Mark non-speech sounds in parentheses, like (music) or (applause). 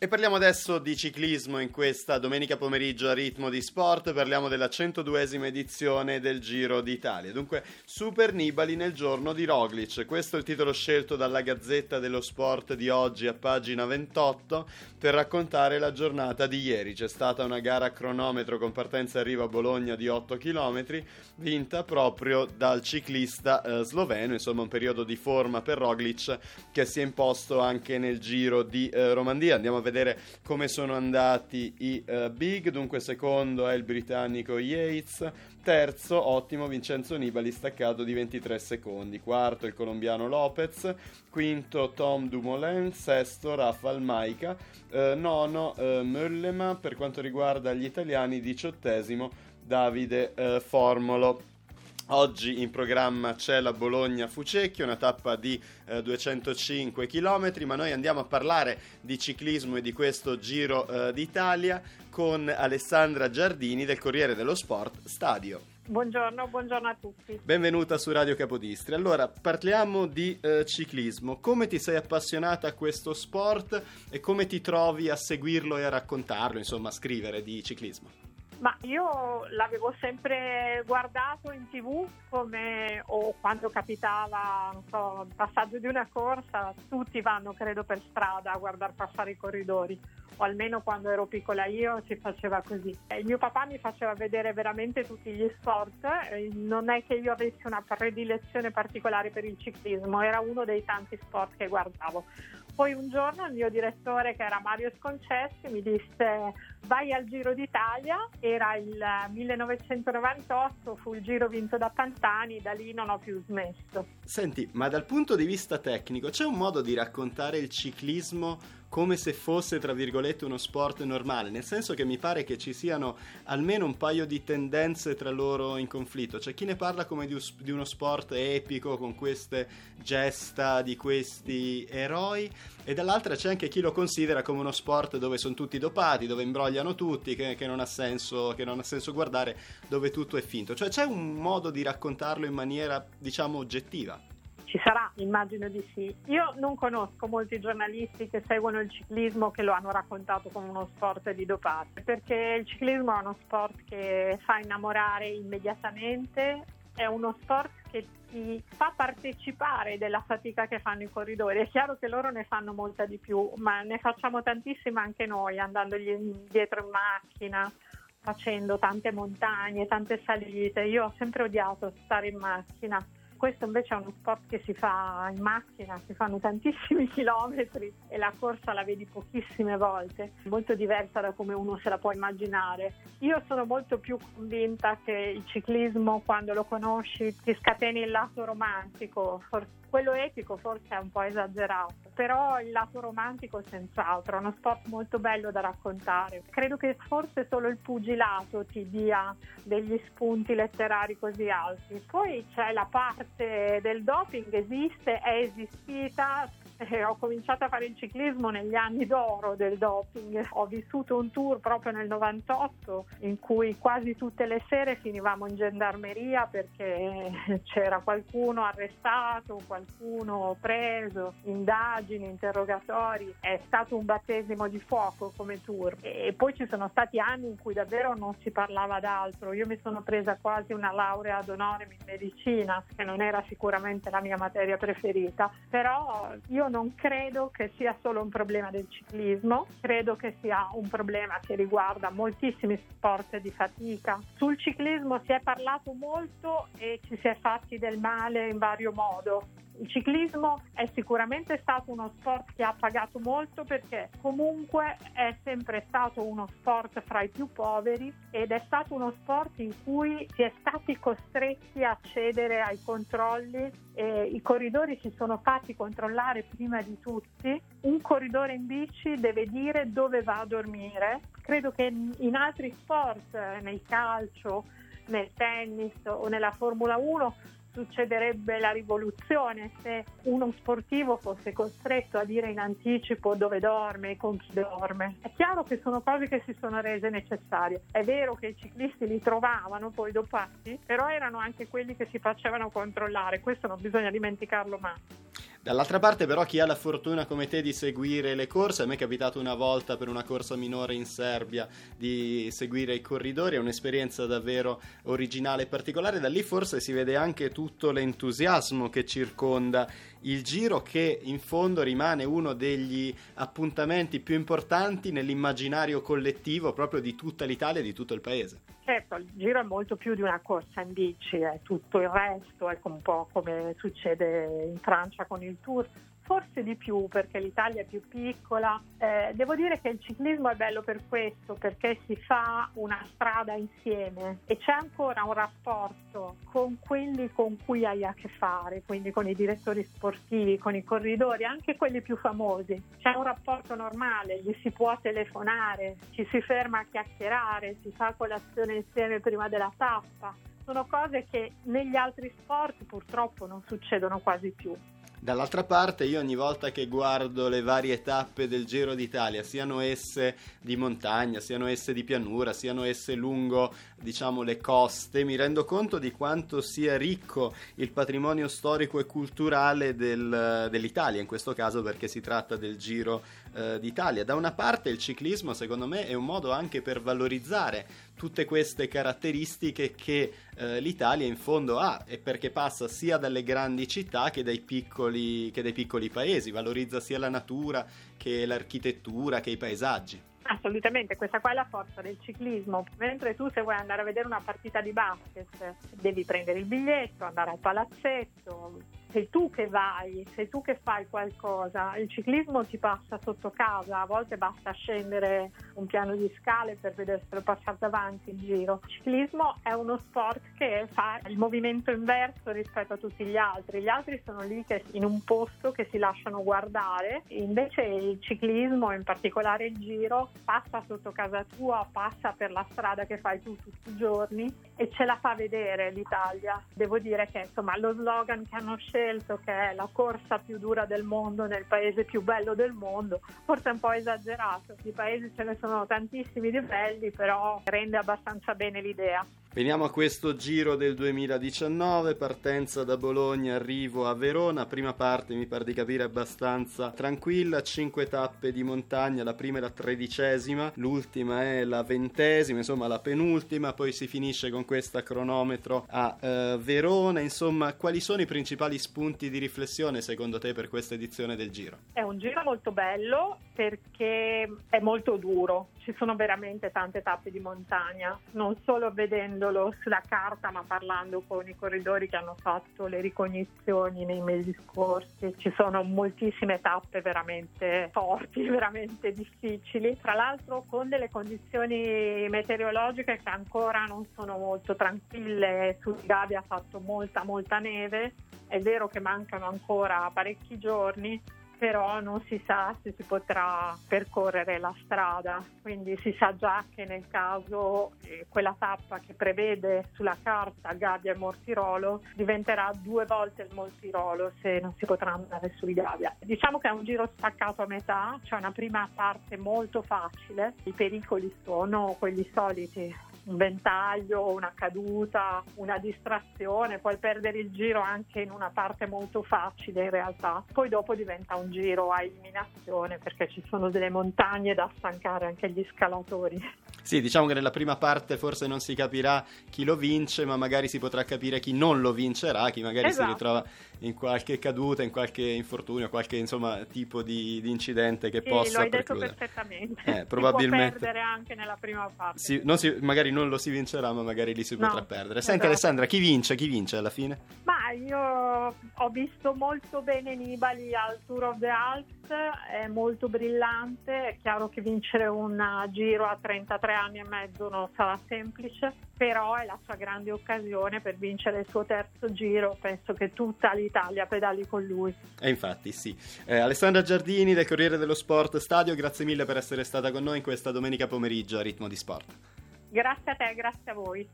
E parliamo adesso di ciclismo in questa domenica pomeriggio a ritmo di sport, parliamo della 102esima edizione del Giro d'Italia. Dunque, Super Nibali nel giorno di Roglic. Questo è il titolo scelto dalla Gazzetta dello Sport di oggi a pagina 28 per raccontare la giornata di ieri. C'è stata una gara a cronometro con partenza e arrivo a Bologna di 8 km, vinta proprio dal ciclista eh, sloveno, insomma un periodo di forma per Roglic che si è imposto anche nel Giro di eh, Romandia. Andiamo a vedere come sono andati i uh, big. Dunque, secondo è il britannico Yates. Terzo, ottimo, Vincenzo Nibali, staccato di 23 secondi. Quarto, il colombiano Lopez. Quinto, Tom Dumoulin. Sesto, Rafael Maica. Uh, nono, uh, Möllema. Per quanto riguarda gli italiani, diciottesimo, Davide Formolo. Oggi in programma c'è la Bologna-Fucecchio, una tappa di eh, 205 km, ma noi andiamo a parlare di ciclismo e di questo Giro eh, d'Italia con Alessandra Giardini del Corriere dello Sport Stadio. Buongiorno, buongiorno a tutti. Benvenuta su Radio Capodistri. Allora, parliamo di eh, ciclismo. Come ti sei appassionata a questo sport e come ti trovi a seguirlo e a raccontarlo, insomma, a scrivere di ciclismo? Ma io l'avevo sempre guardato in tv come o quando capitava so, il passaggio di una corsa, tutti vanno credo per strada a guardare passare i corridori o almeno quando ero piccola io si faceva così. Il mio papà mi faceva vedere veramente tutti gli sport, non è che io avessi una predilezione particolare per il ciclismo, era uno dei tanti sport che guardavo. Poi un giorno il mio direttore, che era Mario Sconcessi, mi disse vai al Giro d'Italia, era il 1998, fu il giro vinto da Pantani, da lì non ho più smesso. Senti, ma dal punto di vista tecnico c'è un modo di raccontare il ciclismo come se fosse, tra virgolette, uno sport normale, nel senso che mi pare che ci siano almeno un paio di tendenze tra loro in conflitto. C'è chi ne parla come di, di uno sport epico, con queste gesta di questi eroi, e dall'altra c'è anche chi lo considera come uno sport dove sono tutti dopati, dove imbrogliano tutti, che, che, non senso, che non ha senso guardare, dove tutto è finto. Cioè c'è un modo di raccontarlo in maniera, diciamo, oggettiva. Ci sarà, immagino di sì. Io non conosco molti giornalisti che seguono il ciclismo che lo hanno raccontato come uno sport di dopate, perché il ciclismo è uno sport che fa innamorare immediatamente, è uno sport che ti fa partecipare della fatica che fanno i corridori. È chiaro che loro ne fanno molta di più, ma ne facciamo tantissima anche noi, andandogli dietro in macchina, facendo tante montagne, tante salite. Io ho sempre odiato stare in macchina questo invece è uno sport che si fa in macchina, si fanno tantissimi (laughs) chilometri e la corsa la vedi pochissime volte, molto diversa da come uno se la può immaginare. Io sono molto più convinta che il ciclismo quando lo conosci ti scateni il lato romantico, forse quello epico forse è un po' esagerato, però il lato romantico senz'altro, è uno sport molto bello da raccontare. Credo che forse solo il pugilato ti dia degli spunti letterari così alti. Poi c'è la parte del doping, esiste, è esistita, eh, ho cominciato a fare il ciclismo negli anni d'oro del doping. Ho vissuto un tour proprio nel 98 in cui quasi tutte le sere finivamo in gendarmeria perché c'era qualcuno arrestato, qualcuno preso, indagini, interrogatori. È stato un battesimo di fuoco come tour. E poi ci sono stati anni in cui davvero non si parlava d'altro. Io mi sono presa quasi una laurea ad honorem in medicina, che non era sicuramente la mia materia preferita, però io non credo che sia solo un problema del ciclismo, credo che sia un problema che riguarda moltissimi sport di fatica. Sul ciclismo si è parlato molto e ci si è fatti del male in vario modo. Il ciclismo è sicuramente stato uno sport che ha pagato molto perché comunque è sempre stato uno sport fra i più poveri ed è stato uno sport in cui si è stati costretti a cedere ai controlli e i corridori si sono fatti controllare prima di tutti. Un corridore in bici deve dire dove va a dormire. Credo che in altri sport, nel calcio, nel tennis o nella Formula 1 succederebbe la rivoluzione se uno sportivo fosse costretto a dire in anticipo dove dorme e con chi dorme. È chiaro che sono cose che si sono rese necessarie. È vero che i ciclisti li trovavano poi dopati, però erano anche quelli che si facevano controllare. Questo non bisogna dimenticarlo mai. Dall'altra parte però chi ha la fortuna come te di seguire le corse, a me è capitato una volta per una corsa minore in Serbia di seguire i corridori, è un'esperienza davvero originale e particolare, da lì forse si vede anche tutto l'entusiasmo che circonda il giro che in fondo rimane uno degli appuntamenti più importanti nell'immaginario collettivo proprio di tutta l'Italia e di tutto il paese. Certo, il giro è molto più di una corsa in bici, è tutto il resto, è un po' come succede in Francia con il Tour forse di più perché l'Italia è più piccola. Eh, devo dire che il ciclismo è bello per questo, perché si fa una strada insieme e c'è ancora un rapporto con quelli con cui hai a che fare, quindi con i direttori sportivi, con i corridori, anche quelli più famosi. C'è un rapporto normale, gli si può telefonare, ci si ferma a chiacchierare, si fa colazione insieme prima della tappa. Sono cose che negli altri sport purtroppo non succedono quasi più. Dall'altra parte io ogni volta che guardo le varie tappe del Giro d'Italia, siano esse di montagna, siano esse di pianura, siano esse lungo diciamo le coste, mi rendo conto di quanto sia ricco il patrimonio storico e culturale del, dell'Italia, in questo caso perché si tratta del Giro eh, d'Italia. Da una parte il ciclismo secondo me è un modo anche per valorizzare tutte queste caratteristiche che eh, l'Italia in fondo ha e perché passa sia dalle grandi città che dai, piccoli, che dai piccoli paesi, valorizza sia la natura che l'architettura che i paesaggi. Assolutamente, questa qua è la forza del ciclismo. Mentre tu se vuoi andare a vedere una partita di basket devi prendere il biglietto, andare al palazzetto, sei tu che vai, sei tu che fai qualcosa. Il ciclismo ti passa sotto casa, a volte basta scendere un piano di scale per vederselo passare davanti in giro. Il ciclismo è uno sport che fa il movimento inverso rispetto a tutti gli altri. Gli altri sono lì che, in un posto che si lasciano guardare, invece il ciclismo, in particolare il giro, passa sotto casa tua, passa per la strada che fai tu tutti i giorni e ce la fa vedere l'Italia. Devo dire che insomma lo slogan che hanno scelto scelto che è la corsa più dura del mondo nel paese più bello del mondo, forse è un po' esagerato, di paesi ce ne sono tantissimi di belli, però rende abbastanza bene l'idea. Veniamo a questo giro del 2019, partenza da Bologna, arrivo a Verona, prima parte mi pare di capire abbastanza tranquilla, 5 tappe di montagna, la prima è la tredicesima, l'ultima è la ventesima, insomma la penultima, poi si finisce con questa cronometro a uh, Verona, insomma quali sono i principali spunti di riflessione secondo te per questa edizione del giro? È un giro molto bello perché è molto duro, ci sono veramente tante tappe di montagna, non solo vedendo vedendolo sulla carta ma parlando con i corridori che hanno fatto le ricognizioni nei mesi scorsi. Ci sono moltissime tappe veramente forti, (laughs) veramente difficili, tra l'altro con delle condizioni meteorologiche che ancora non sono molto tranquille. Sul Gavi ha fatto molta molta neve, è vero che mancano ancora parecchi giorni, però non si sa se si potrà percorrere la strada, quindi si sa già che nel caso eh, quella tappa che prevede sulla carta Gabbia e Mortirolo diventerà due volte il Mortirolo se non si potrà andare sul Gabbia. Diciamo che è un giro staccato a metà, c'è una prima parte molto facile, i pericoli sono quelli soliti, un ventaglio, una caduta, una distrazione, puoi perdere il giro anche in una parte molto facile in realtà. Poi dopo diventa un giro a eliminazione perché ci sono delle montagne da stancare anche gli scalatori. Sì, diciamo che nella prima parte forse non si capirà chi lo vince, ma magari si potrà capire chi non lo vincerà, chi magari esatto. si ritrova in qualche caduta, in qualche infortunio, qualche insomma tipo di, di incidente che sì, possa lo hai precludere. detto perfettamente. Eh, probabilmente. Si può perdere anche nella prima parte. Si, non si, magari non lo si vincerà, ma magari li si no, potrà perdere. Senti esatto. Alessandra, chi vince? Chi vince alla fine? Ma io ho visto molto bene Nibali al Tour of the Alps, è molto brillante, è chiaro che vincere un giro a 33 anni e mezzo non sarà semplice, però è la sua grande occasione per vincere il suo terzo giro, penso che tutta l'Italia pedali con lui. E infatti sì. Eh, Alessandra Giardini del Corriere dello Sport Stadio, grazie mille per essere stata con noi in questa domenica pomeriggio a Ritmo di Sport. Grazie a te, grazie a voi.